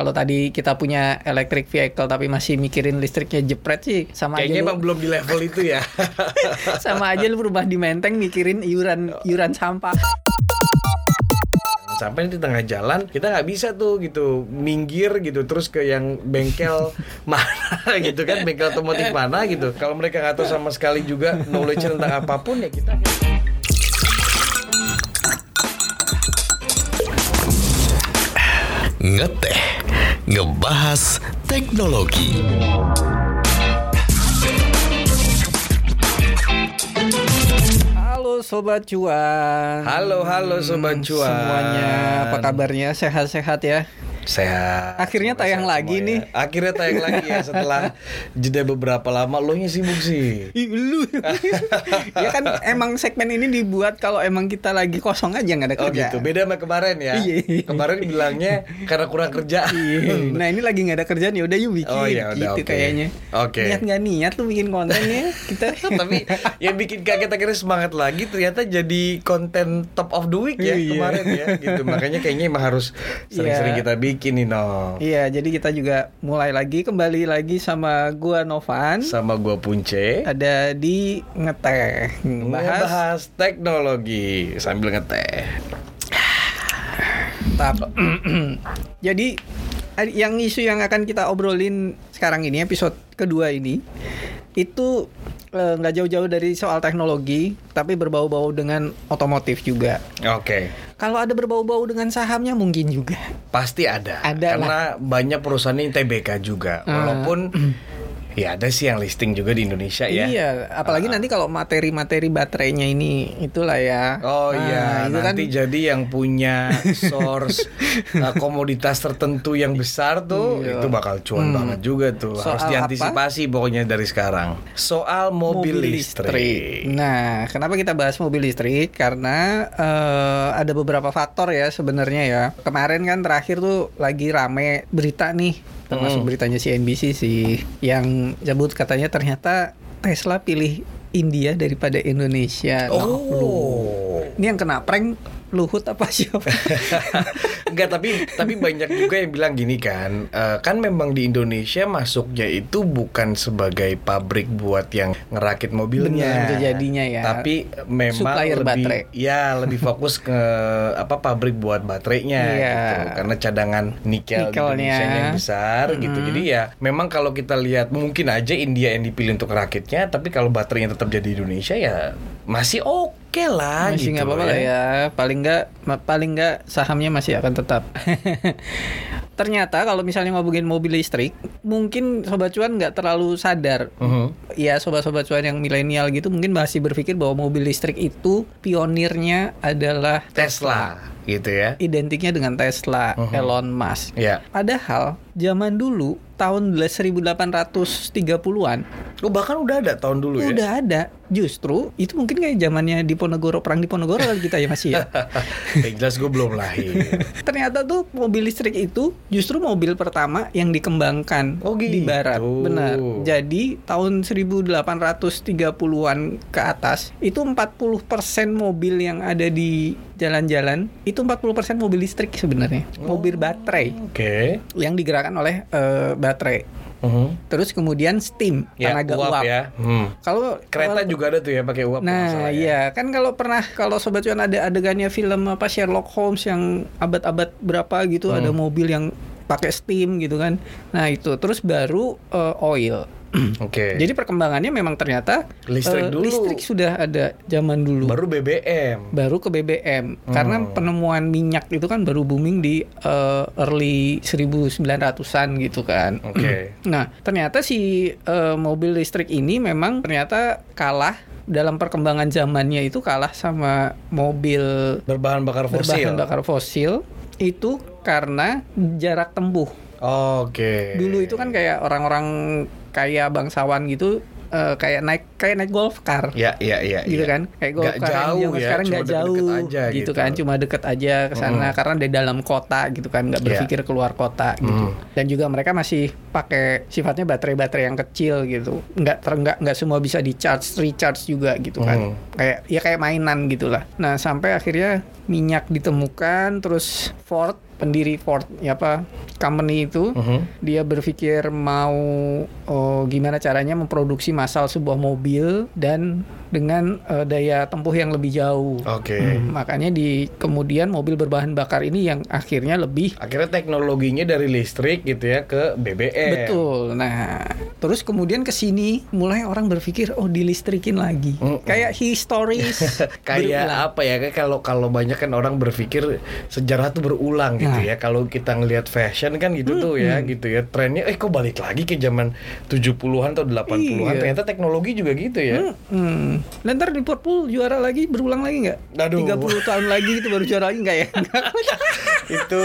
Kalau tadi kita punya electric vehicle tapi masih mikirin listriknya jepret sih sama Kayaknya aja lu, emang belum di level itu ya. sama aja lu berubah di menteng mikirin iuran iuran sampah. Sampai di tengah jalan kita nggak bisa tuh gitu minggir gitu terus ke yang bengkel mana gitu kan bengkel otomotif mana gitu. Kalau mereka nggak tahu sama sekali juga knowledge tentang apa pun ya kita. Ngeteh, ngebahas teknologi. Halo sobat cuan. Halo halo sobat cuan. Semuanya apa kabarnya? Sehat-sehat ya? Sehat. Akhirnya tayang sehat lagi semuanya. nih. Akhirnya tayang lagi ya setelah jeda beberapa lama. Lo nya sibuk sih. Ih, lu. ya kan emang segmen ini dibuat kalau emang kita lagi kosong aja nggak ada Oh kerja. gitu. Beda sama kemarin ya. Iya. Kemarin bilangnya karena kurang kerja. Iya. Nah ini lagi nggak ada kerjaan ya udah yuk bikin Oh, ya udah, gitu oke. kayaknya. Oke. Niat nggak niat lu bikin kontennya kita. Tapi yang bikin kaget akhirnya semangat lagi ternyata jadi konten top of the week ya Iya. kemarin ya gitu. Makanya kayaknya emang harus sering-sering kita bikin nih no. Iya, jadi kita juga mulai lagi kembali lagi sama gua Novan. Sama gua Punce. Ada di ngeteh ngebahas Ngebahas teknologi sambil ngeteh. Tap. Jadi ad- yang isu yang akan kita obrolin sekarang ini episode kedua ini itu eh, nggak jauh-jauh dari soal teknologi tapi berbau-bau dengan otomotif juga. Oke. Kalau ada berbau-bau dengan sahamnya mungkin juga. Pasti ada. Ada Karena banyak perusahaan ini TBK juga. Ah. Walaupun ya ada sih yang listing juga di Indonesia ya. Iya, apalagi Ah. nanti kalau materi-materi baterainya ini itulah ya. Oh Nah, iya, itu kan nanti jadi yang punya source uh, komoditas tertentu yang besar tuh Iya. itu bakal cuan Hmm. banget juga tuh. Harus Soal diantisipasi pokoknya dari sekarang. Soal mobil, listrik. Nah, kenapa kita bahas mobil listrik? Karena eh, ada beberapa faktor ya sebenarnya ya. Kemarin kan terakhir tuh lagi rame berita nih, termasuk Hmm. beritanya CNBC sih, yang sebut katanya ternyata Tesla pilih India daripada Indonesia. Nah. Oh. Ini yang kena prank Luhut apa siapa? Enggak, tapi tapi banyak juga yang bilang gini kan, eh, kan memang di Indonesia masuknya itu bukan sebagai pabrik buat yang ngerakit mobilnya. Benar, jadinya ya. Tapi memang Supplier lebih baterai. ya lebih fokus ke apa pabrik buat baterainya Iya. gitu. Karena cadangan nikel di Nikelnya. Indonesia yang besar gitu. Jadi ya memang kalau kita lihat mungkin aja India yang dipilih untuk rakitnya, tapi kalau baterainya tetap jadi Indonesia ya masih oke lah masih gitu nggak apa-apa lah ya. paling nggak paling nggak sahamnya masih akan tetap. Ternyata kalau misalnya ngomongin mobil listrik mungkin sobat cuan nggak terlalu sadar. Mhm. ya sobat-sobat cuan yang milenial gitu mungkin masih berpikir bahwa mobil listrik itu pionirnya adalah Tesla gitu ya. identiknya dengan Tesla Mhm. Elon Musk Ya. padahal zaman dulu tahun 1830-an Oh bahkan udah ada tahun dulu ya. udah ada justru itu mungkin kayak zamannya Diponegoro perang Diponegoro kali kita ya masih ya yang jelas gue belum lahir. Ternyata tuh mobil listrik itu justru mobil pertama yang dikembangkan Oh, di gitu. barat. Benar. Jadi tahun 1830-an ke atas itu 40% mobil yang ada di jalan-jalan itu 40% mobil listrik sebenarnya. Mobil baterai Oke. yang digerakkan oleh eh, baterai. Mhm. Terus kemudian steam, Ya, tenaga uap, uap. ya. Hmm. Kalau Kereta kalau- juga ada tuh ya pakai uap. Nah, ya. iya kan kalau pernah kalau sobat cuan ada adegannya film apa Sherlock Holmes yang abad-abad berapa gitu Hmm. ada mobil yang pakai steam gitu kan. Nah, itu terus baru eh, oil. Oke. Jadi perkembangannya memang ternyata Listrik eh, dulu. listrik sudah ada zaman dulu. baru BBM. Baru ke BBM Hmm. karena penemuan minyak itu kan baru booming di eh, early 1900-an gitu kan. Oke. Nah, ternyata si eh, mobil listrik ini memang ternyata kalah dalam perkembangan zamannya itu kalah sama mobil Berbahan bakar fosil. berbahan bakar fosil itu karena jarak tempuh. Oke. Dulu itu kan kayak orang-orang kayak bangsawan gitu eh, kayak naik kayak naik golf car. Ya, ya, ya. gitu ya. kan kayak golf Nggak car yang jauh ya, sekarang nggak jauh aja gitu, gitu. kan cuma deket aja ke sana Mm. karena di dalam kota gitu kan nggak Iya. berpikir keluar kota gitu Mm. dan juga mereka masih pakai sifatnya baterai-baterai yang kecil gitu nggak ter nggak nggak semua bisa di charge recharge juga gitu kan Mm. kayak ya kayak mainan gitulah nah sampai akhirnya minyak ditemukan terus Ford pendiri Ford ya apa company itu Mhm. dia berpikir mau oh, gimana caranya memproduksi massal sebuah mobil dan dengan eh, daya tempuh yang lebih jauh. Oke. Hmm, makanya di kemudian mobil berbahan bakar ini yang akhirnya lebih Akhirnya teknologinya dari listrik gitu ya ke BBM. betul. Nah, terus kemudian ke sini mulai orang berpikir oh dilistrikin lagi. Mm-mm. Kayak historis Kayak apa ya? Kayak kalau kalau banyak kan orang berpikir sejarah tuh berulang gitu Nah. ya. Kalau kita ngelihat fashion kan gitu tuh ya, gitu ya. Trennya eh kok balik lagi ke zaman 70-an atau 80-an. Iya. Ternyata teknologi juga gitu ya. Hmm. Dan ntar Liverpool juara lagi berulang lagi nggak? Aduh. 30 tahun lagi itu baru juara lagi nggak ya? itu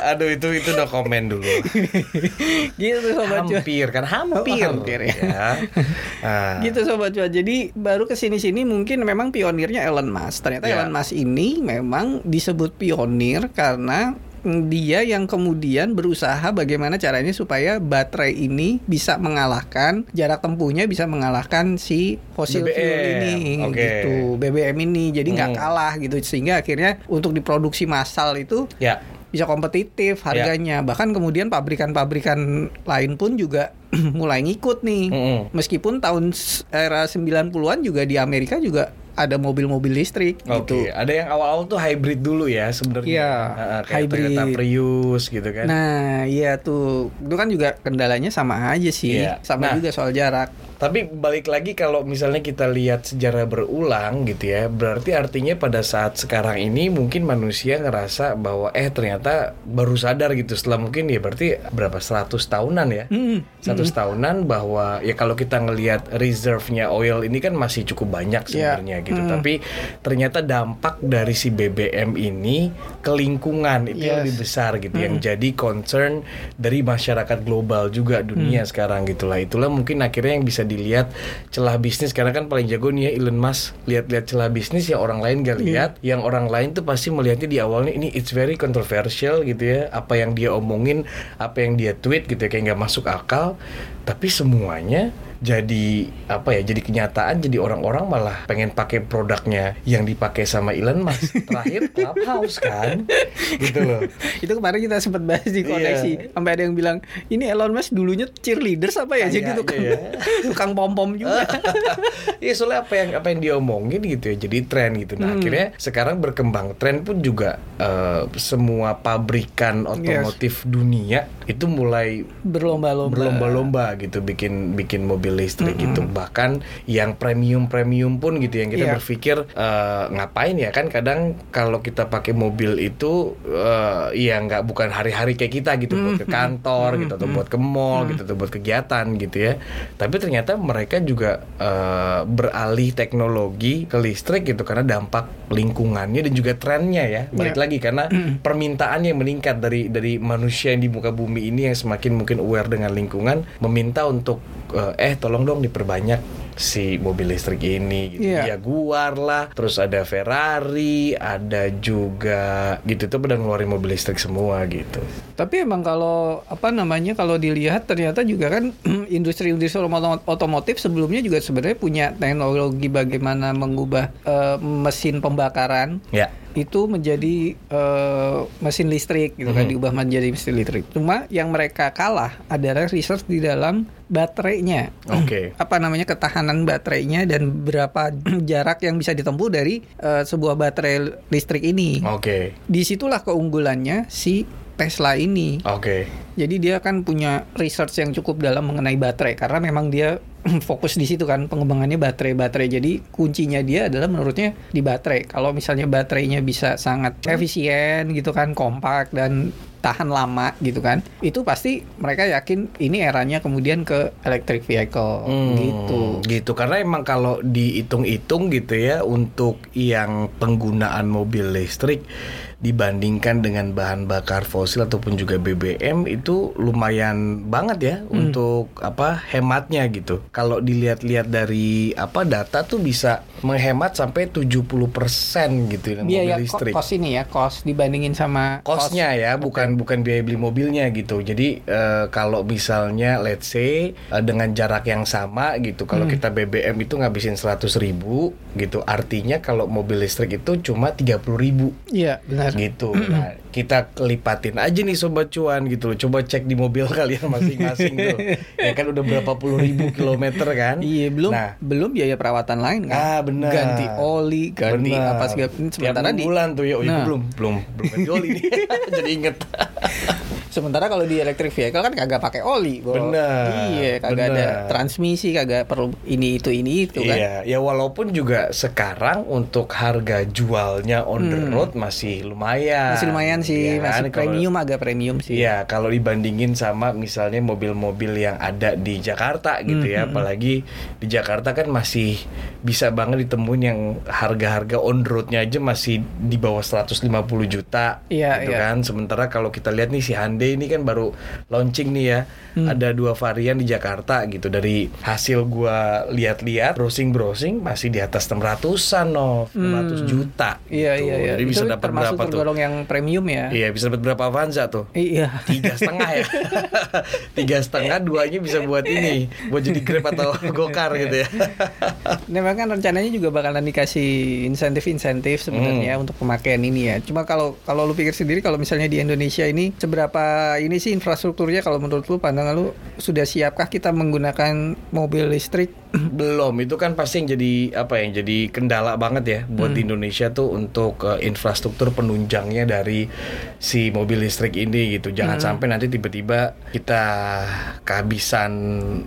aduh itu itu no komen dulu. gitu sobat cuan. hampir kan hampir. Oh, hampir ya. Ah. Gitu sobat cuan. Jadi baru ke sini-sini mungkin memang pionirnya Elon Musk. Ternyata Ya. Elon Musk ini memang disebut pionir karena dia yang kemudian berusaha bagaimana caranya supaya baterai ini bisa mengalahkan jarak tempuhnya bisa mengalahkan si fosil fuel BBM, ini oke. gitu BBM ini jadi nggak Hmm. kalah gitu sehingga akhirnya untuk diproduksi massal itu Ya. bisa kompetitif harganya bahkan kemudian pabrikan-pabrikan lain pun juga mulai ngikut nih Mm-mm. meskipun tahun era 90-an juga di Amerika juga ada mobil-mobil listrik Oke, gitu ada yang awal-awal tuh hybrid dulu ya sebenarnya. Iya, Ah, kayak hybrid. Toyota Prius gitu kan. nah iya tuh itu kan juga kendalanya sama aja sih Iya. sama Nah. juga soal jarak Tapi balik lagi kalau misalnya kita lihat sejarah berulang gitu ya, berarti artinya pada saat sekarang ini mungkin manusia ngerasa bahwa eh ternyata baru sadar gitu setelah mungkin ya berarti berapa 100 tahunan ya. Hmm. 100 tahunan bahwa ya kalau kita ngelihat reserve-nya oil ini kan masih cukup banyak Iya. sebenarnya gitu. Hmm. Tapi ternyata dampak dari si BBM ini ke lingkungan itu yang Yes. lebih besar gitu yang jadi concern dari masyarakat global juga dunia sekarang gitulah. Itulah mungkin akhirnya yang bisa dilihat celah bisnis karena kan paling jago nih ya Elon Musk lihat-lihat celah bisnis yang orang lain gak lihat, yang orang lain tuh pasti melihatnya di awalnya ini it's very controversial gitu ya. Apa yang dia omongin, apa yang dia tweet gitu ya kayak nggak masuk akal. Tapi semuanya jadi apa ya jadi kenyataan jadi orang-orang malah pengen pakai produknya yang dipakai sama Elon Musk. Terakhir Clubhouse kan? Gitu loh. Itu kemarin kita sempat bahas di koneksi. Iya. sampai ada yang bilang ini Elon Musk dulunya cheerleaders apa ya? Jadi tukang ya. tukang pom pom juga. Iya soalnya apa yang apa yang dia omongin gitu ya jadi tren gitu. Nah Hmm. akhirnya sekarang berkembang. Tren pun juga eh, semua pabrikan otomotif dunia itu mulai berlomba-lomba. berlomba-lomba gitu bikin bikin mobil listrik gitu. Bahkan yang premium premium pun gitu yang kita Iya. berpikir eh, ngapain ya kan kadang kalau kita pakai mobil itu eh, ya nggak bukan hari-hari kayak kita gitu buat ke kantor gitu atau buat ke mall gitu atau buat kegiatan gitu ya. Tapi ternyata mereka juga eh, beralih teknologi ke listrik gitu karena dampak lingkungannya dan juga trennya ya. Balik Iya. lagi karena permintaan yang meningkat dari dari manusia yang di muka bumi ini yang semakin mungkin aware dengan lingkungan meminta untuk eh tolong dong diperbanyak si mobil listrik ini gitu. Iya. Jaguar lah, terus ada Ferrari, ada juga gitu tuh pada ngeluarin mobil listrik semua gitu. Tapi emang kalau apa namanya kalau dilihat ternyata juga kan industri-industri otomo- otomotif sebelumnya juga sebenarnya punya teknologi bagaimana mengubah eh, mesin pembakaran Ya. itu menjadi eh, mesin listrik gitu kan diubah menjadi mesin listrik. Cuma yang mereka kalah adalah research di dalam baterainya. Oke. Apa namanya ketahanan baterainya dan berapa jarak yang bisa ditempuh dari eh, sebuah baterai listrik ini. Oke. Di situlah keunggulannya si Tesla ini. Oke. Jadi dia kan punya research yang cukup dalam mengenai baterai karena memang dia fokus di situ kan pengembangannya baterai-baterai. Jadi kuncinya dia adalah menurutnya di baterai. Kalau misalnya baterainya bisa sangat efisien gitu kan, kompak dan tahan lama gitu kan. Itu pasti mereka yakin ini eranya kemudian ke electric vehicle Hmm, gitu. gitu karena emang kalau dihitung-hitung gitu ya untuk yang penggunaan mobil listrik dibandingkan dengan bahan bakar fosil ataupun juga BBM itu lumayan banget ya Hmm. untuk apa hematnya gitu. Kalau dilihat-lihat dari apa data tuh bisa menghemat sampai 70% gitu ya Biaya mobil listrik. kos ini ya, kos dibandingin sama Kosnya ya, bukan bukan biaya beli mobilnya gitu. Jadi eh, kalau misalnya let's say eh, dengan jarak yang sama gitu, kalau Hmm. kita BBM itu ngabisin 100.000 ribu gitu, artinya kalau mobil listrik itu cuma 30.000 ribu Iya, benar. Gitu. Nah, kita lipatin aja nih sobat cuan gitu loh. Coba cek di mobil kalian masing-masing tuh. Ya kan udah berapa puluh ribu kilometer kan? Iya belum Nah, belum biaya perawatan lain kan. Ah, benar. Ganti oli, ganti Benar. apa segala sementara di bulan tuh ya, oh, iya, Nah. belum belum belum ganti oli nih. Jadi inget. Sementara kalau di electric vehicle kan kagak pakai oli, Bo. Benar, Iya, kagak ada benar. transmisi, kagak perlu ini itu ini itu kan. Iya, ya walaupun juga sekarang untuk harga jualnya on the road masih lumayan. Hmm. Masih lumayan sih, kan? masih Kalau- premium agak premium sih. Iya, kalau dibandingin sama misalnya mobil-mobil yang ada di Jakarta gitu Hmm, ya, apalagi di Jakarta kan masih bisa banget ditemuin yang harga-harga on roadnya aja masih di bawah 150 juta Iya, gitu iya. kan. Sementara kalau kita lihat nih si Hyundai ini kan baru launching nih ya. Hmm. Ada dua varian di Jakarta gitu. Dari hasil gua lihat-lihat browsing-browsing masih di atas 600-an no, 600 juta. Hmm. Iya, gitu. iya, iya. Jadi bisa Itu dapat termasuk berapa tuh? tergolong yang premium ya. Iya, bisa dapat berapa Avanza tuh? Iya. tiga setengah ya tiga setengah duanya bisa buat ini buat jadi grab atau gokar gitu ya Nah, memang kan rencananya juga bakalan dikasih insentif-insentif sebenarnya Hmm. untuk pemakaian ini ya. Cuma kalau kalau lu pikir sendiri kalau misalnya di Indonesia ini seberapa ini sih infrastrukturnya kalau menurut lu pandangan lu sudah siapkah kita menggunakan mobil listrik? belum. Itu kan pasti yang jadi apa yang jadi kendala banget ya buat di Indonesia tuh untuk eh, infrastruktur penunjangnya dari si mobil listrik ini gitu. Jangan sampai nanti tiba-tiba kita kehabisan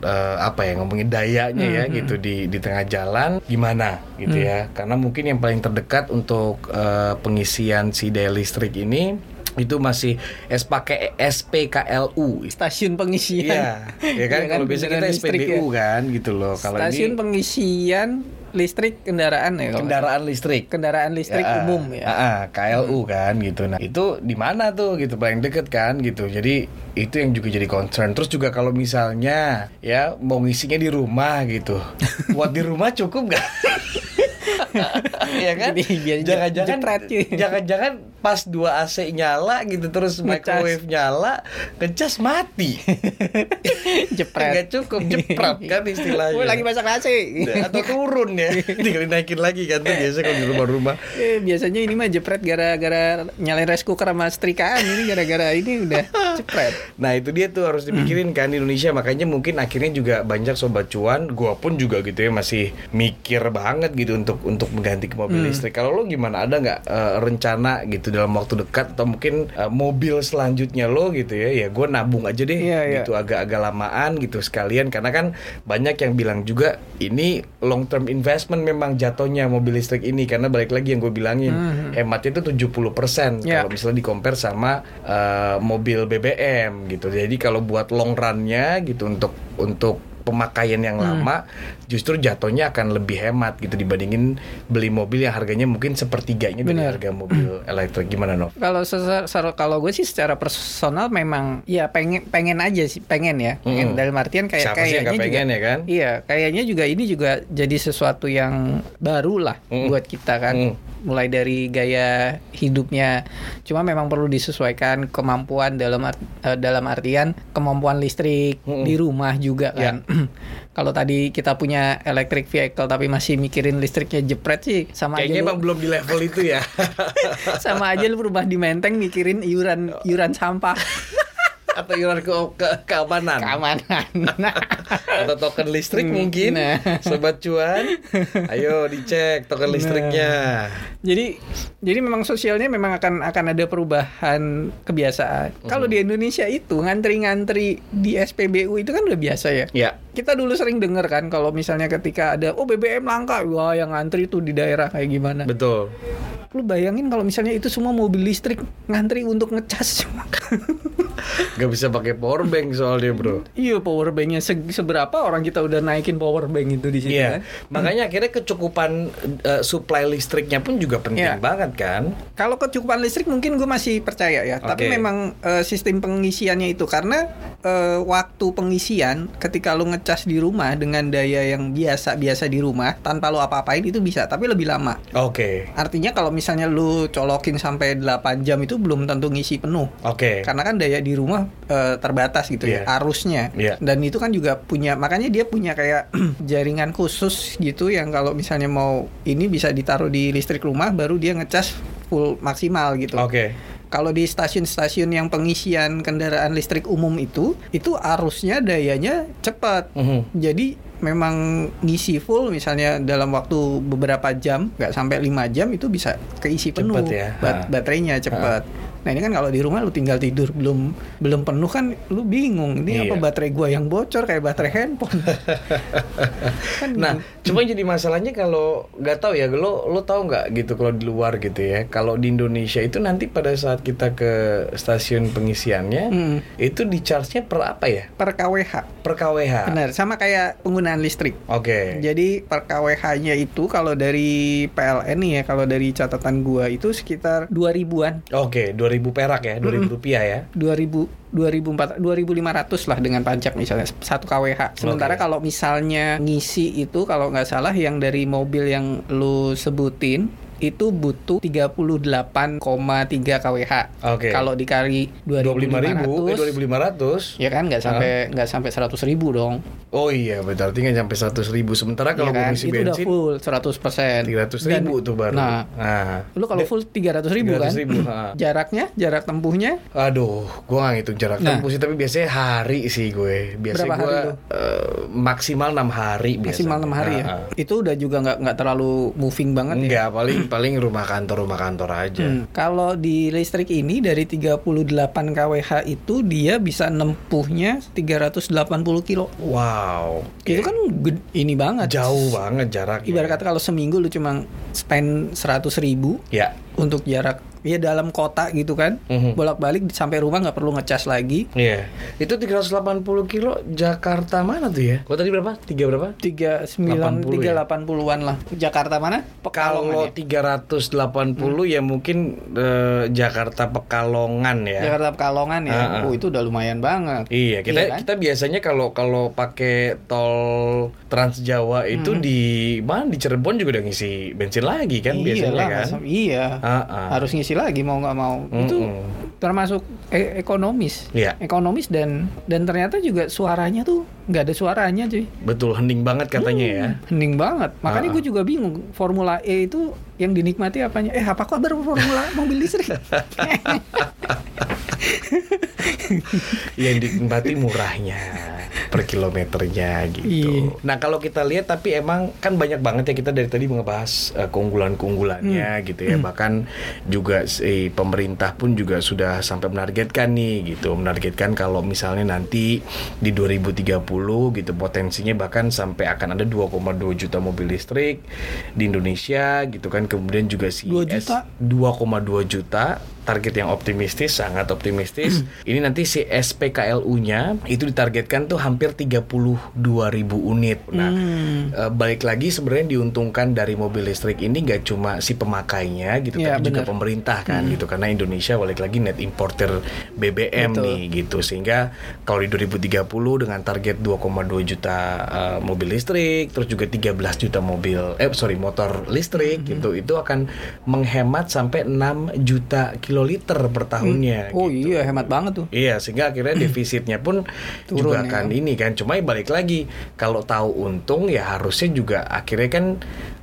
eh, apa ya ngomongin dayanya ya gitu di di tengah jalan gimana gitu ya. Karena mungkin yang paling terdekat untuk eh, pengisian si daya listrik ini itu masih es pakai SPKLU Stasiun pengisian. Iya, ya kan Iya kalau biasa kita listrik SPBU ya. kan gitu loh. Kalau Stasiun ini pengisian listrik kendaraan ya. kalau kendaraan listrik. salah. kendaraan listrik Ya, umum ya. ah, ah, KLU kan gitu. Nah, itu di mana tuh gitu paling deket kan gitu. Jadi itu yang juga jadi concern. Terus juga kalau misalnya ya mau ngisinya di rumah gitu. Buat di rumah cukup nggak? ya kan? Jangan-jangan jangan-jangan pas dua AC nyala gitu terus Ngecas. microwave nyala, ngecas mati. Jepret. Nggak cukup jepret kan istilahnya. Gue lagi masak nasi. atau turun ya tinggal dinaikin lagi kan tuh biasa kalau di rumah-rumah Eh, biasanya ini mah jepret gara-gara nyalain rice cooker sama setrikaan ini gara-gara ini udah jepret. nah itu dia tuh harus dipikirin kan di Indonesia makanya mungkin akhirnya juga banyak sobat cuan gua pun juga gitu ya masih mikir banget gitu untuk untuk mengganti ke mobil listrik. Kalau lo gimana? Ada nggak eh, rencana gitu dalam waktu dekat atau mungkin eh, mobil selanjutnya lo gitu ya? Ya gue nabung aja deh Iya, iya. gitu agak-agak lamaan gitu sekalian. Karena kan banyak yang bilang juga ini long term investment memang jatuhnya mobil listrik ini. Karena balik lagi yang gue bilangin hematnya itu 70% Ya. kalau misalnya di compare sama eh, mobil BBM gitu. Jadi kalau buat long runnya gitu untuk untuk pemakaian yang lama justru jatuhnya akan lebih hemat gitu dibandingin beli mobil yang harganya mungkin sepertiganya dari harga mobil elektrik gimana Nov? Kalau kalau gue sih secara personal memang ya pengen pengen aja sih pengen ya pengen Mm-mm. dalam artian kayak Siapa sih kayaknya nggak pengen juga ya kan? iya kayaknya juga ini juga jadi sesuatu yang baru lah Mm. buat kita kan Mm. Mulai dari gaya hidupnya cuma memang perlu disesuaikan kemampuan dalam art- eh, dalam artian kemampuan listrik Mm-mm. di rumah juga Ya. kan kalau tadi kita punya electric vehicle tapi masih mikirin listriknya jepret sih sama Kayaknya aja lu- emang belum di level itu ya. sama aja lu berubah di menteng mikirin iuran iuran sampah Atau iuran ke, ke keamanan. keamanan Atau token listrik Hmm, mungkin. nah. Sobat cuan, ayo dicek token listriknya. jadi jadi memang sosialnya memang akan akan ada perubahan kebiasaan kalau di Indonesia itu ngantri-ngantri di SPBU itu kan udah biasa ya Ya, kita dulu sering dengar kan kalau misalnya ketika ada oh BBM langka wah yang ngantri tuh di daerah kayak gimana betul. lu bayangin kalau misalnya itu semua mobil listrik ngantri untuk ngecas Gak bisa pakai power bank soalnya, Bro. iya power banknya se- seberapa orang kita udah naikin power bank itu di situ Iya, kan makanya akhirnya kecukupan eh, supply listriknya pun juga penting Iya. banget kan. Kalau kecukupan listrik mungkin gue masih percaya ya, tapi Oke. memang eh, sistem pengisiannya itu karena eh, waktu pengisian ketika lu ngecas di rumah dengan daya yang biasa-biasa di rumah tanpa lu apa-apain itu bisa, tapi lebih lama. Oke, Artinya kalau misalnya lu colokin sampai 8 jam itu belum tentu ngisi penuh. oke. Karena kan daya di rumah eh, terbatas gitu Iya. ya, arusnya. Iya. Dan itu kan juga punya, makanya dia punya kayak jaringan khusus gitu yang kalau misalnya mau ini bisa ditaruh di listrik rumah baru dia ngecas full maksimal gitu. Oke. kalau di stasiun-stasiun yang pengisian kendaraan listrik umum itu, itu arusnya dayanya cepat. Mhm. Jadi memang ngisi full misalnya dalam waktu beberapa jam, nggak sampai lima jam itu bisa keisi penuh. Cepet ya. Bat- Ha. baterainya cepat. Nah ini kan kalau di rumah lu tinggal tidur belum belum penuh kan lu bingung ini Iya. apa baterai gua yang bocor kayak baterai handphone. kan Nah, gitu. cuma jadi masalahnya kalau nggak tahu ya, lo lo tahu nggak gitu kalau di luar gitu ya. Kalau di Indonesia itu nanti pada saat kita ke stasiun pengisiannya, Hmm. itu di charge-nya per apa ya? per KWH. Per kWh. Benar, sama kayak penggunaan listrik. Oke. Jadi per KWH-nya itu kalau dari PLN nih ya, kalau dari catatan gua itu sekitar 2000-an. Oke, 2000 perak ya, 2000 rupiah ya. 2000 2004 2500 lah dengan pajak misalnya satu KWH. Sementara Oke. kalau misalnya ngisi itu kalau nggak salah yang dari mobil yang lu sebutin itu butuh 38,3 KWH. Oke. Kalau dikali 25.000, 2500 eh 2500. ya kan nggak sampai nggak sampai 100 ribu dong. Oh iya, berarti nggak sampai 100 ribu. Sementara kalau Iya gue kan? ngisi itu udah bensin, full 100%. 300 ribu tuh baru. Nah, Nah, lu kalau full 300 ribu kan? 300.000, ha. Jaraknya, jarak tempuhnya Aduh, gua nggak ngitung jarak Nah. tempuh sih, tapi biasanya hari sih gue. Biasanya Berapa hari lu? maksimal enam hari biasanya. maksimal 6 hari ya. Ah, ah. Itu udah juga nggak nggak terlalu moving banget ya. Enggak, paling paling rumah kantor rumah kantor aja. Hmm, Kalau di listrik ini dari 38 kWh itu dia bisa nempuhnya 380 kilo. Wow. Itu kan ini banget. jauh banget jaraknya. Ibarat kata kalau seminggu lu cuma spend 100 ribu Ya. untuk jarak ya dalam kota gitu kan. Mhm. Bolak-balik sampai rumah nggak perlu ngecas lagi. Iya. Itu 380 kilo Jakarta mana tuh ya? Kok tadi berapa? Tiga berapa? 39 80 ya? 380-an lah. Jakarta mana? Pekalongan Kalau ya? 380 ya mungkin eh, Jakarta Pekalongan ya. Jakarta Pekalongan ya. Ah. Oh, itu udah lumayan banget. Iya, kita Iya kan? kita biasanya kalau kalau pakai tol Trans Jawa itu di mana di Cirebon juga udah ngisi bensin lagi kan biasanya Iyalah, kan. masa- Iya. Ah. Harus ngisi lagi mau nggak mau. Itu Mm-mm. termasuk e- ekonomis. Iya. Ekonomis dan dan ternyata juga suaranya tuh nggak ada suaranya cuy. Betul hening banget katanya ya. Hening banget. Makanya Ah, ah. gue juga bingung Formula E itu yang dinikmati apanya? Eh apa kabar Formula mobil listrik? Yang dinikmati murahnya per kilometernya gitu. Iya. Nah kalau kita lihat tapi emang kan banyak banget ya kita dari tadi ngebahas eh, keunggulan-keunggulannya Hmm. gitu ya. Bahkan juga si pemerintah pun juga sudah sampai menargetkan nih gitu, menargetkan kalau misalnya nanti di 2030 gitu potensinya bahkan sampai akan ada 2,2 juta mobil listrik di Indonesia gitu kan. Kemudian juga si 2 S- juta? 2,2 juta target yang optimistis sangat optimistis ini nanti si SPKLU-nya itu ditargetkan tuh hampir 32 ribu unit nah Hmm. eh, balik lagi sebenarnya diuntungkan dari mobil listrik ini nggak cuma si pemakainya gitu Ya, tapi juga benar. pemerintah kan gitu karena Indonesia balik lagi net importer BBM Betul. nih gitu sehingga kalau di 2030 dengan target 2,2 juta eh, mobil listrik terus juga 13 juta mobil eh sorry motor listrik gitu itu akan menghemat sampai 6 juta kiloliter per tahunnya Oh gitu. iya hemat banget tuh. Iya, sehingga akhirnya defisitnya pun Turun juga ya. akan ini kan. Cuma balik lagi, kalau tahu untung ya harusnya juga akhirnya kan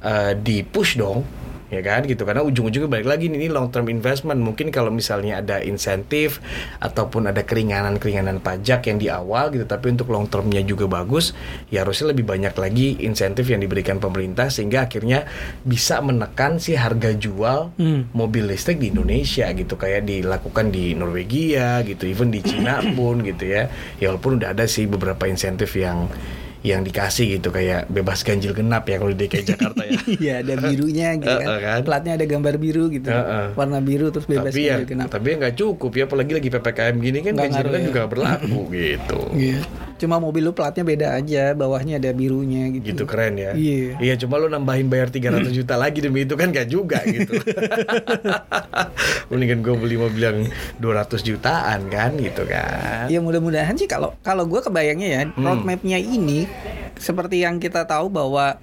eh, di push dong. Ya kan gitu. Karena ujung-ujungnya balik lagi nih, ini long term investment. Mungkin kalau misalnya ada insentif ataupun ada keringanan-keringanan pajak yang di awal gitu tapi untuk long termnya juga bagus ya harusnya lebih banyak lagi insentif yang diberikan pemerintah sehingga akhirnya bisa menekan si harga jual Hmm. mobil listrik di Indonesia gitu. Kayak dilakukan di Norwegia gitu even di Cina pun gitu ya. Ya walaupun udah ada sih beberapa insentif yang yang dikasih gitu kayak bebas ganjil genap ya kalau di DKI Jakarta ya Iya ada birunya gitu kan. Heeh, kan. Platnya ada gambar biru gitu. Heeh. Warna biru terus bebas tapi ya ganjil genap. tapi ya nggak cukup ya apalagi lagi ppkm gini kan ganjil genap ya. juga berlaku gitu Iya. Cuma mobil lu platnya beda aja, bawahnya ada birunya gitu. gitu keren ya Iya. iya cuma lu nambahin bayar 300 juta lagi demi itu kan gak juga gitu mendingan gue beli mobil yang 200 jutaan kan gitu kan Ya mudah-mudahan sih kalau kalau gue kebayangnya ya Hmm. roadmapnya ini seperti yang kita tahu bahwa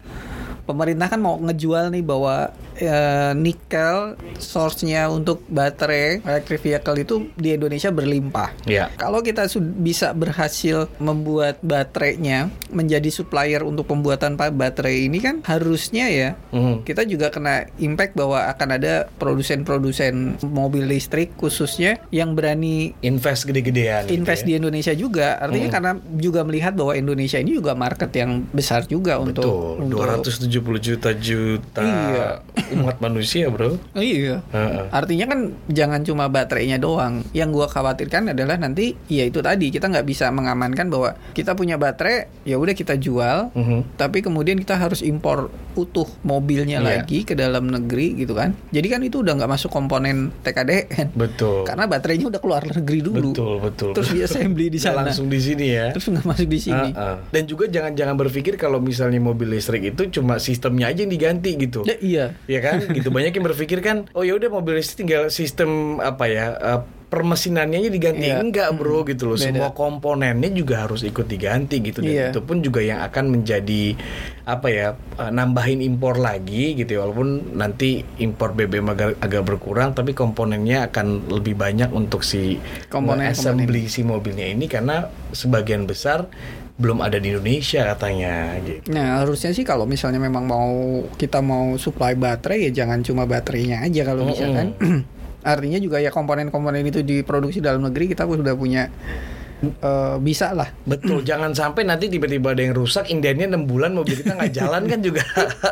pemerintah kan mau ngejual nih bahwa eh, nikel source-nya untuk baterai electric vehicle itu di Indonesia berlimpah. Ya. Kalau kita bisa berhasil membuat baterainya menjadi supplier untuk pembuatan baterai ini kan harusnya ya Mhm. kita juga kena impact bahwa akan ada produsen-produsen mobil listrik khususnya yang berani Invest gede-gedean. gitu invest ya. di Indonesia juga. Artinya karena juga melihat bahwa Indonesia ini juga market yang besar juga untuk Betul, untuk 270 juta juta Iya. umat manusia, bro. Iya. Heeh. Artinya kan jangan cuma baterainya doang. Yang gua khawatirkan adalah nanti ya itu tadi kita nggak bisa mengamankan bahwa kita punya baterai ya udah kita jual, Mhm. tapi kemudian kita harus impor utuh mobilnya Iya. lagi ke dalam negeri gitu kan. Jadi kan itu udah nggak masuk komponen TKDN. Betul. Karena baterainya udah keluar negeri dulu. Betul, betul. Terus di assembly di Nggak sana. Langsung di sini ya. Terus nggak masuk di sini. Heeh. Dan juga jangan-jangan berpikir kalau misalnya mobil listrik itu cuma sistemnya aja yang diganti gitu. Ya, iya. Ya kan, gitu banyak yang berpikir kan, oh ya udah mobil listrik tinggal sistem apa ya, eh, permesinannya aja diganti. Iya. Enggak bro, gitu loh. Beda. Semua komponennya juga harus ikut diganti gitu. Dan Iya. itu pun juga yang akan menjadi apa ya, eh, nambahin impor lagi gitu ya. Walaupun nanti impor BBM agak, agak berkurang, tapi komponennya akan lebih banyak untuk si Komponen- assembly si mobilnya ini karena sebagian besar belum ada di Indonesia katanya gitu. Nah harusnya sih kalau misalnya memang mau kita mau supply baterai ya jangan cuma baterainya aja kalau bisa Mm-mm. kan. Artinya juga ya komponen-komponen itu diproduksi dalam negeri kita sudah punya eh, bisa lah. Betul, jangan sampai nanti tiba-tiba ada yang rusak, indiannya 6 bulan mobil kita nggak jalan kan juga.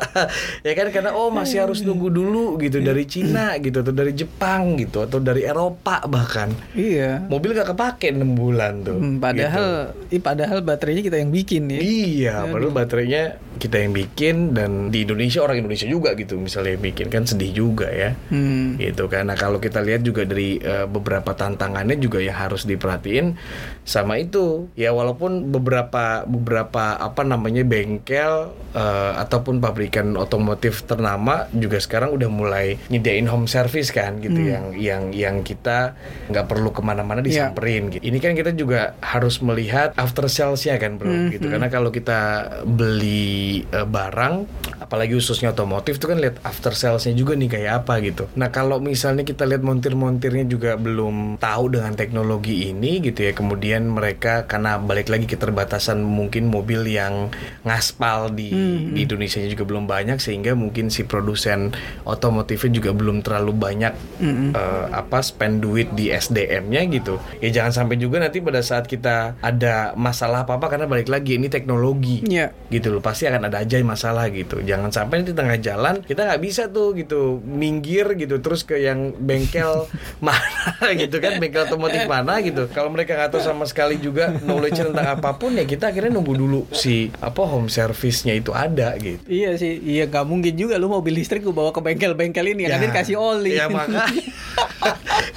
ya kan karena oh masih harus nunggu dulu gitu dari Cina gitu atau dari Jepang gitu atau dari Eropa bahkan. Iya. Mobil gak kepake 6 bulan tuh. Hmm, padahal ih, padahal baterainya kita yang bikin ya. Iya, padahal baterainya kita yang bikin dan di Indonesia orang Indonesia juga gitu misalnya yang bikin kan sedih juga ya. Hmm. gitu karena kalau kita lihat juga dari eh, beberapa tantangannya juga yang harus diperhatiin sama itu ya walaupun beberapa beberapa apa namanya bengkel eh, ataupun pabrikan otomotif ternama juga sekarang udah mulai nyediain home service kan gitu yang yang yang kita nggak perlu ke mana-mana Iya. disamperin gitu. Ini kan kita juga harus melihat after salesnya kan bro gitu. karena kalau kita beli eh, barang apalagi khususnya otomotif itu kan lihat after salesnya juga nih kayak apa gitu. Nah kalau misalnya kita lihat montir-montirnya juga belum tahu dengan teknologi ini gitu ya kemudian mereka karena balik lagi keterbatasan mungkin mobil yang ngaspal di di Indonesia juga belum banyak sehingga mungkin si produsen otomotifnya juga belum terlalu banyak eh, apa spend duit di SDM-nya gitu. Ya jangan sampai juga nanti pada saat kita ada masalah apa apa karena balik lagi ini teknologi Iya. gitu loh. Pasti akan ada aja masalah gitu. Jangan sampai nanti tengah jalan kita nggak bisa tuh gitu minggir gitu terus ke yang bengkel mana gitu kan bengkel otomotif mana gitu. Kalau mereka nggak tahu sama sekali juga knowledge tentang apa pun ya kita akhirnya nunggu dulu si apa home service-nya itu ada gitu Iya sih, iya nggak mungkin juga lu mobil listrik gue bawa ke bengkel-bengkel ini ya, kan kasih oli. Ya maka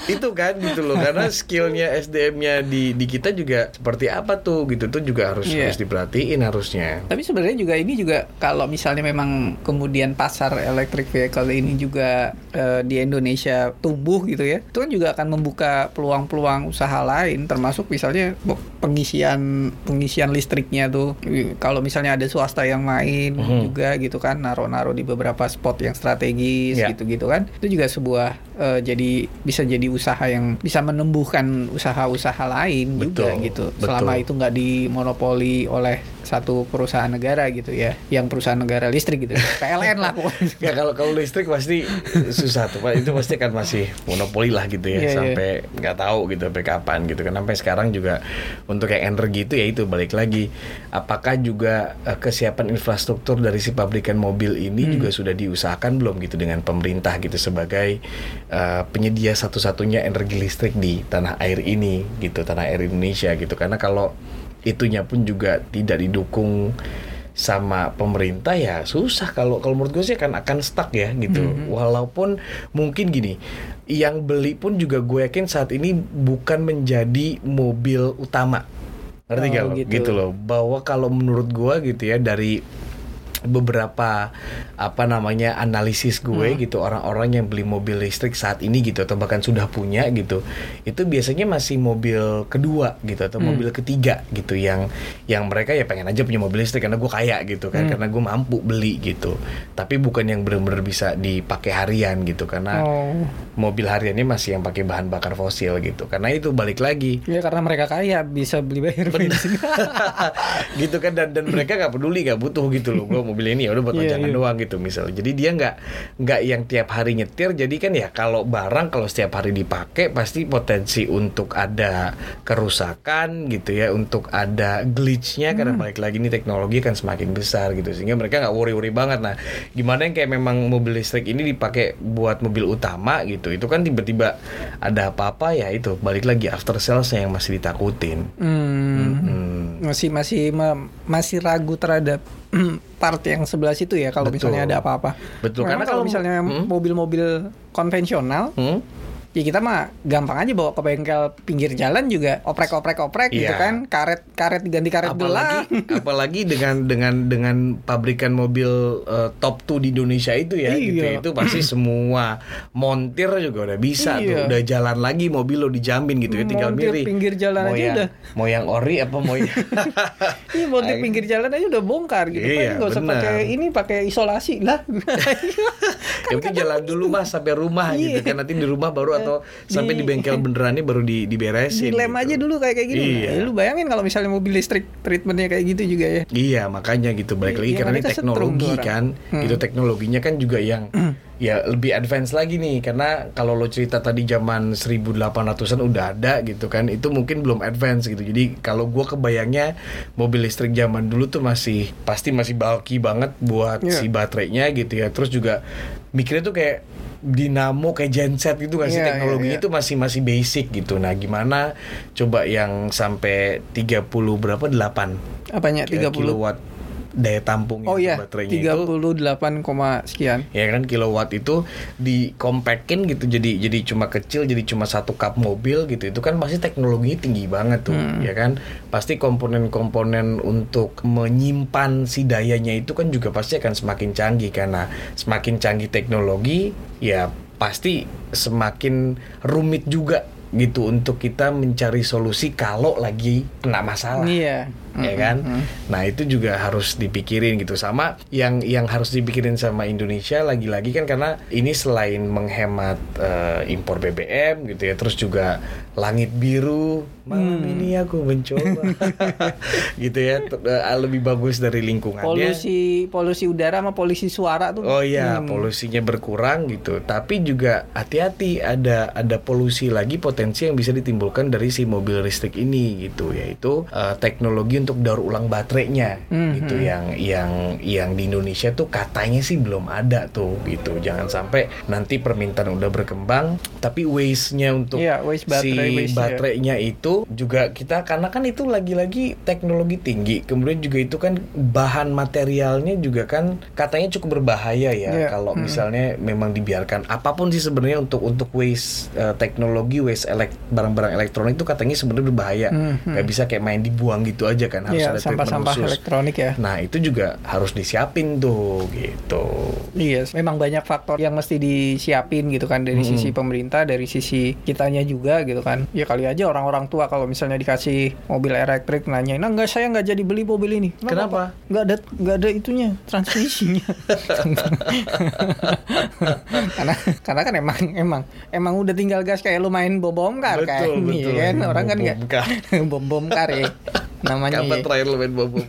itu kan gitu loh karena skillnya SDM-nya di di kita juga seperti apa tuh gitu tuh juga harus Iya. harus diperhatiin harusnya. Tapi sebenarnya juga ini juga kalau misalnya memang kemudian pasar electric vehicle ini juga eh, di Indonesia tumbuh gitu ya, itu kan juga akan membuka peluang-peluang usaha lain, termasuk misalnya pengisian pengisian listriknya tuh. Kalau misalnya ada swasta yang main Mhm. juga gitu kan, naruh-naruh di beberapa spot yang strategis Ya. gitu-gitu kan, itu juga sebuah eh, jadi bisa jadi usaha yang bisa menumbuhkan usaha-usaha lain juga Betul, gitu. betul. Selama itu nggak dimonopoli oleh satu perusahaan negara gitu ya, yang perusahaan negara listrik gitu, PLN lah pokoknya. Ya kalau kalau listrik pasti susah tuh Pak. Itu pasti kan masih monopoli lah gitu ya Iya, iya. sampai nggak tahu gitu sampai kapan gitu kan sampai sekarang juga untuk yang energi itu ya itu balik lagi apakah juga eh, kesiapan infrastruktur dari si pabrikan mobil ini Hmm. juga sudah diusahakan belum gitu dengan pemerintah gitu sebagai eh, penyedia satu-satunya energi listrik di tanah air ini gitu tanah air Indonesia gitu. Karena kalau itunya pun juga tidak didukung sama pemerintah ya susah. Kalau kalau menurut gue sih akan akan stuck ya gitu. Mhm. walaupun mungkin gini yang beli pun juga gue yakin saat ini bukan menjadi mobil utama. Ngerti Oh, gak lo? gitu. gitu loh. Bahwa kalau menurut gue gitu ya dari beberapa apa namanya analisis gue gitu orang-orang yang beli mobil listrik saat ini gitu atau bahkan sudah punya gitu itu biasanya masih mobil kedua gitu atau mobil ketiga gitu yang yang mereka ya pengen aja punya mobil listrik karena gue kaya gitu kan karena gue mampu beli gitu. Tapi bukan yang benar-benar bisa dipakai harian gitu karena Oh. mobil hariannya masih yang pakai bahan bakar fosil gitu. Karena itu balik lagi. Ya karena mereka kaya bisa beli bayar bensin. gitu kan dan dan mereka nggak peduli nggak butuh gitu loh. Gue mobil ini ya udah buat pajangan iya. doang gitu misalnya jadi dia nggak nggak yang tiap hari nyetir jadi kan ya kalau barang kalau setiap hari dipakai pasti potensi untuk ada kerusakan gitu ya untuk ada glitchnya karena Hmm. balik lagi ini teknologi kan semakin besar gitu sehingga mereka nggak worry-worry banget nah gimana yang kayak memang mobil listrik ini dipakai buat mobil utama gitu itu kan tiba-tiba ada apa-apa ya itu balik lagi after sales yang masih ditakutin Hmm. Hmm. Masih masih ma- masih ragu terhadap part yang sebelah situ ya kalau misalnya ada apa-apa. Betul, Memang karena kalau misalnya Hmm. mobil-mobil konvensional Hmm? Ya kita mah gampang aja bawa ke bengkel pinggir jalan juga oprek-oprek-oprek gitu Iya. kan karet karet diganti karet gelang apalagi apalagi dengan dengan dengan pabrikan mobil eh, top 2 di Indonesia itu ya Iya. gitu ya. itu pasti semua montir juga udah bisa Iya. tuh udah jalan lagi mobil lo dijamin gitu ya tinggal Montir milih pinggir jalan mau aja yang, udah. mau yang ori apa mau yang Iya montir pinggir jalan aja udah bongkar gitu Iya, kan nggak usah pakai ini pakai isolasi lah yang penting jalan dulu mas sampai rumah gitu Iya. kan nanti di rumah baru atau sampai di Di- bengkel benerannya baru di diberesin dilem gitu. aja dulu kayak kayak gini. Iya. Nah, lu bayangin kalau misalnya mobil listrik treatmentnya kayak gitu juga ya. Iya makanya gitu. Balik lagi Iya, karena ini teknologi kan. Hmm. itu teknologinya kan juga yang ya lebih advance lagi nih. Karena kalau lo cerita tadi zaman 1800-an udah ada gitu kan itu mungkin belum advance gitu. Jadi kalau gua kebayangnya mobil listrik zaman dulu tuh masih pasti masih bulky banget buat Iya. si baterainya gitu ya. Terus juga mikirnya tuh kayak dinamo kayak genset gitu kan sih? Iya, teknologinya iya, iya. itu masih masih basic gitu. Nah gimana coba yang sampai 30 berapa? 8 apanya? 30 kilowatt daya tampung Oh iya, baterainya itu 38, koma sekian. ya kan kilowatt itu dikompakin gitu jadi jadi cuma kecil jadi cuma satu kap mobil gitu itu kan pasti teknologinya tinggi banget tuh Hmm. ya kan pasti komponen-komponen untuk menyimpan si dayanya itu kan juga pasti akan semakin canggih karena semakin canggih teknologi ya pasti semakin rumit juga gitu untuk kita mencari solusi kalau lagi kena masalah Iya. Ya Mm, kan? mm, mm. Nah itu juga harus dipikirin gitu sama yang yang harus dipikirin sama Indonesia lagi-lagi kan karena ini selain menghemat eh, impor BBM gitu ya, terus juga langit biru malam Hmm. ini aku mencoba gitu ya eh, lebih bagus dari lingkungannya. Polusi polusi udara sama polusi suara tuh. Oh iya, Hmm. polusinya berkurang gitu. Tapi juga hati-hati ada ada polusi lagi potensi yang bisa ditimbulkan dari si mobil listrik ini gitu, yaitu eh, teknologi untuk daur ulang baterainya Mhm. gitu yang yang yang di Indonesia tuh katanya sih belum ada tuh gitu. Jangan sampai nanti permintaan udah berkembang tapi waste-nya untuk Iya, waste baterai, si waste, ya. baterainya itu juga kita karena kan itu lagi-lagi teknologi tinggi. Kemudian juga itu kan bahan materialnya juga kan katanya cukup berbahaya ya Iya, kalau hmm. misalnya memang dibiarkan apa pun sih sebenarnya untuk untuk waste eh, teknologi waste elek barang-barang elektronik itu katanya sebenarnya berbahaya. Hmm, nggak bisa kayak main dibuang gitu aja kan harus Iya, ada sampah-sampah khusus. elektronik ya. Nah, itu juga harus disiapin tuh gitu. Iya, memang banyak faktor yang mesti disiapin gitu kan dari Hmm. sisi pemerintah, dari sisi kitanya juga gitu kan. Ya kali aja orang-orang tua kalau misalnya dikasih mobil elektrik nanyain, "Nah, enggak saya nggak jadi beli mobil ini." "Nggak Kenapa? Nggak ada nggak ada itunya, transmisinya. karena karena kan emang emang emang udah tinggal gas kayak lu main bom bom kar kan. Betul, betul. Iya kan orang kan nggak bom bom kar ya. Namanya Kapan ya. terakhir lo main bom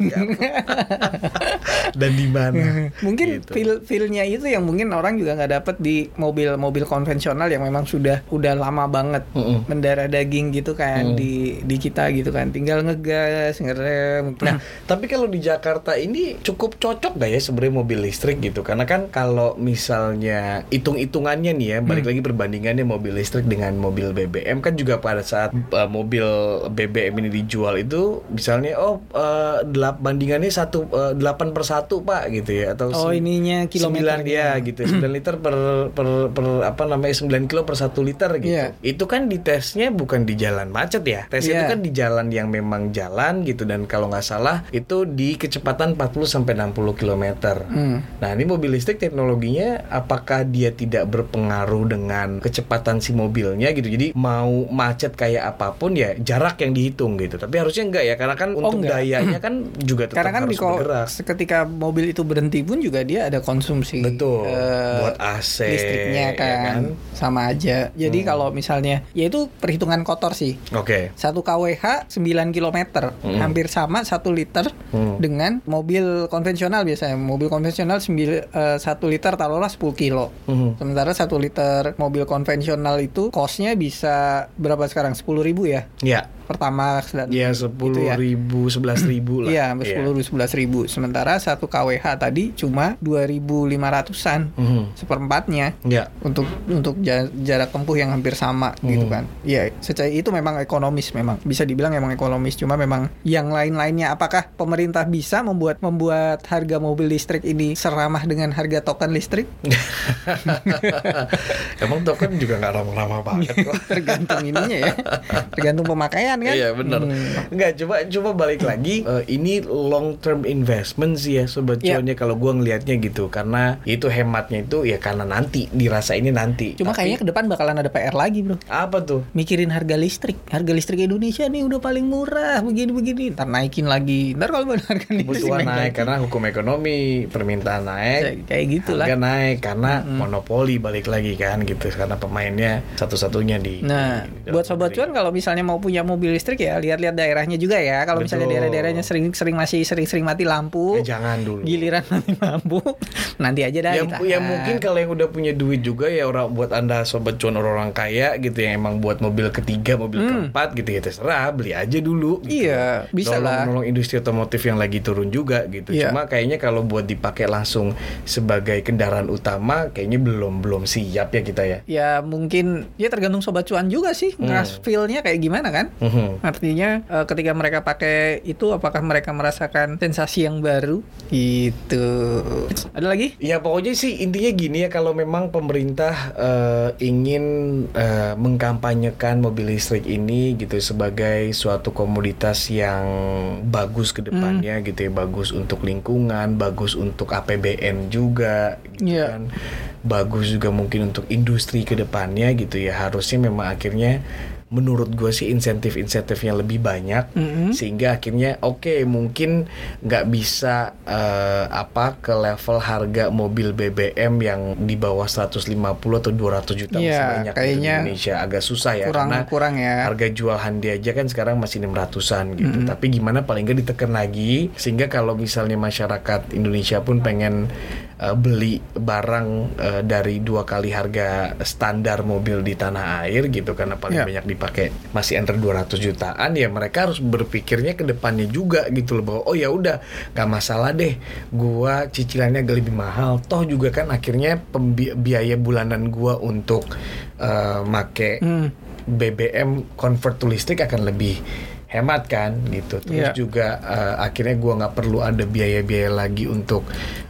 Dan di mana? mungkin Gitu. feel feelnya itu yang mungkin orang juga nggak dapet di mobil-mobil konvensional yang memang sudah udah lama banget Mm-mm. mendarah daging gitu kan Mm. di di kita gitu kan tinggal ngegas ngerem Nah, tapi kalau di Jakarta ini cukup cocok gak ya sebenarnya mobil listrik gitu? Karena kan kalau misalnya hitung-hitungannya nih ya, balik lagi perbandingannya mobil listrik dengan mobil BBM kan juga pada saat uh, mobil BBM ini dijual itu misalnya oh eh, delap bandingannya satu eh, delapan per satu pak gitu ya atau Oh, ininya sembilan kilometernya. ya gitu 9 liter per, per per apa namanya 9 kilo per satu liter gitu Iya. itu kan di tesnya bukan di jalan macet ya tesnya itu Iya. kan di jalan yang memang jalan gitu dan kalau nggak salah itu di kecepatan 40 sampai 60 km Hmm. Nah ini mobil listrik teknologinya apakah dia tidak berpengaruh dengan kecepatan si mobilnya gitu Jadi mau macet kayak apa pun ya jarak yang dihitung gitu Tapi harusnya enggak ya karena kan untuk Oh, enggak. dayanya kan juga tetap Karena kan harus di bergerak ketika mobil itu berhenti pun juga dia ada konsumsi Betul, eh, buat AC, listriknya ya kan, kan? sama aja. Jadi Hmm. kalau misalnya ya itu perhitungan kotor sih. Oke 1 kWh 9 km Hmm. hampir sama 1 liter Hmm. dengan mobil konvensional biasanya mobil konvensional 1 liter taruhlah 10 kilo Mhm. sementara 1 liter mobil konvensional itu costnya bisa berapa sekarang 10.000 ribu ya Ya, pertama dan ya itu 10 ya. ribu, 11 ribu lah Iya, sampai 10 ribu, 11 ribu. Sementara 1 kWh tadi cuma 2.500-an Mhm. seperempatnya Ya, untuk untuk ja- jarak tempuh yang hampir sama gitu Hmm. kan. Iya, secara itu memang ekonomis memang bisa dibilang memang ekonomis. Cuma memang yang lain-lainnya apakah pemerintah bisa membuat membuat harga mobil listrik ini seramah dengan harga token listrik? emang token juga nggak ramah-ramah banget kok Tergantung ininya ya. Tergantung pemakaian kan. Iya benar. Hmm. Enggak coba coba balik lagi. Eh, ini long term investment sih ya sobat cuannya kalau gua ngelihatnya gitu karena itu hematnya itu ya karena nanti dirasa ini nanti. Cuma Tapi- kayaknya ke depan bakalan ada PR lagi, Bro. apa tuh? mikirin harga listrik. Harga listrik Indonesia nih udah paling murah begini-begini. Ntar naikin lagi. Ntar kalau benar harga listrik Kebutuhan naik lagi. karena hukum ekonomi, permintaan naik, kayak gitulah. harga naik karena monopoli balik lagi kan gitu karena pemainnya satu-satunya di Nah, di buat sobat cuan kalau misalnya mau punya mobil listrik ya lihat-lihat daerahnya juga ya. Kalau misalnya daerah-daerahnya sering-sering masih sering-sering mati lampu, Eh, jangan dulu. giliran mati lampu, nanti aja dah. ya, ditahan. ya mungkin kalau yang udah punya duit juga ya orang buat anda sobat cuan orang-orang kaya gitu yang emang buat mobil ketiga mobil keempat gitu ya terserah beli aja dulu gitu. Hmm. Iya, bisa nolong, lah. nolong industri otomotif yang lagi turun juga gitu Iya. cuma kayaknya kalau buat dipakai langsung sebagai kendaraan utama kayaknya belum belum siap ya kita ya Ya mungkin ya tergantung sobat cuan juga sih, Hmm. ngeras feel-nya kayak gimana kan? Mhm. Artinya eh, ketika mereka pakai itu apakah mereka merasakan sensasi yang baru? Gitu. Ada lagi? Ya pokoknya sih intinya gini ya kalau memang pemerintah eh, ingin eh, mengkampanyekan mobil listrik ini gitu sebagai suatu komoditas yang bagus ke depannya gitu ya bagus untuk lingkungan, bagus untuk APBN juga gitu Iya. kan. Bagus juga mungkin untuk industri ke depannya gitu ya harusnya memang akhirnya menurut gue sih insentif-insentifnya lebih banyak Mm-mm. sehingga akhirnya oke mungkin nggak bisa eh, apa ke level harga mobil BBM yang di bawah 150 atau 200 juta masih Iya, banyak di Indonesia agak susah ya kurang karena kurang ya. harga jual handi aja kan sekarang masih 600-an gitu tapi gimana paling nggak ditekan lagi sehingga kalau misalnya masyarakat Indonesia pun pengen eh, beli barang eh, dari dua kali harga standar mobil di tanah air gitu karena paling Ya. banyak dipakai masih under 200 jutaan ya mereka harus berpikirnya ke depannya juga gitu loh bahwa oh ya udah nggak masalah deh gua cicilannya agak lebih mahal toh juga kan akhirnya biaya bulanan gua untuk eh, make Hmm. BBM convert to listrik akan lebih hemat kan gitu terus Iya. juga eh, akhirnya gua nggak perlu ada biaya-biaya lagi untuk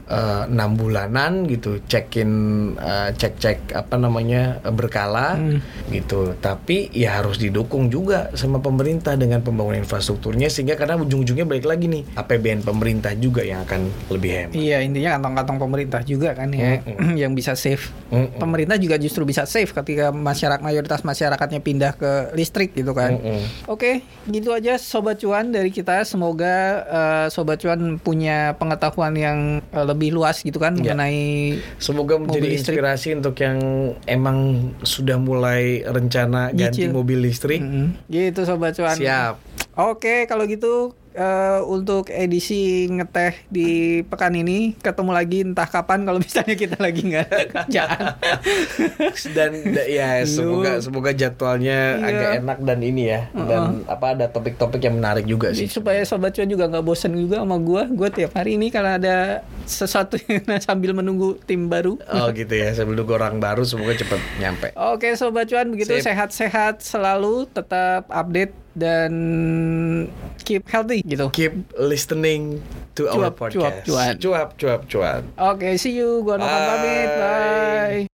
eh, enam bulanan gitu cekin eh, cek-cek apa namanya eh, berkala Hmm. gitu tapi ya harus didukung juga sama pemerintah dengan pembangunan infrastrukturnya sehingga karena ujung-ujungnya balik lagi nih APBN pemerintah juga yang akan lebih hemat Iya intinya kantong-kantong pemerintah juga kan ya Mm-mm. yang bisa save. Mm-mm. Pemerintah juga justru bisa save ketika masyarakat mayoritas masyarakatnya pindah ke listrik gitu kan. Mm-mm. Oke, gitu aja sobat cuan dari kita. Semoga eh, sobat cuan punya pengetahuan yang eh, lebih luas gitu kan Ya. mengenai Semoga menjadi Mobil listrik. inspirasi untuk yang emang sudah mulai rencana ganti Nyicil. mobil listrik. Mm-mm. gitu sobat cuan. Siap. Oke, kalau gitu eh, untuk edisi ngeteh di pekan ini ketemu lagi entah kapan kalau misalnya kita lagi nggak ada kerjaan. dan da- ya semoga semoga jadwalnya Iya. agak enak dan ini ya dan apa ada topik-topik yang menarik juga Jadi sih supaya sobat cuan juga nggak bosen juga sama gua. Gua tiap hari ini kalau ada sesuatu sambil menunggu tim baru. oh gitu ya sambil nunggu orang baru semoga cepet nyampe Oke sobat cuan begitu sehat-sehat selalu tetap update dan keep healthy gitu. keep listening to our Cuap, cuap, podcast cuan. cuap cuap cuan Oke see you gua Novan Bye. pamit bye.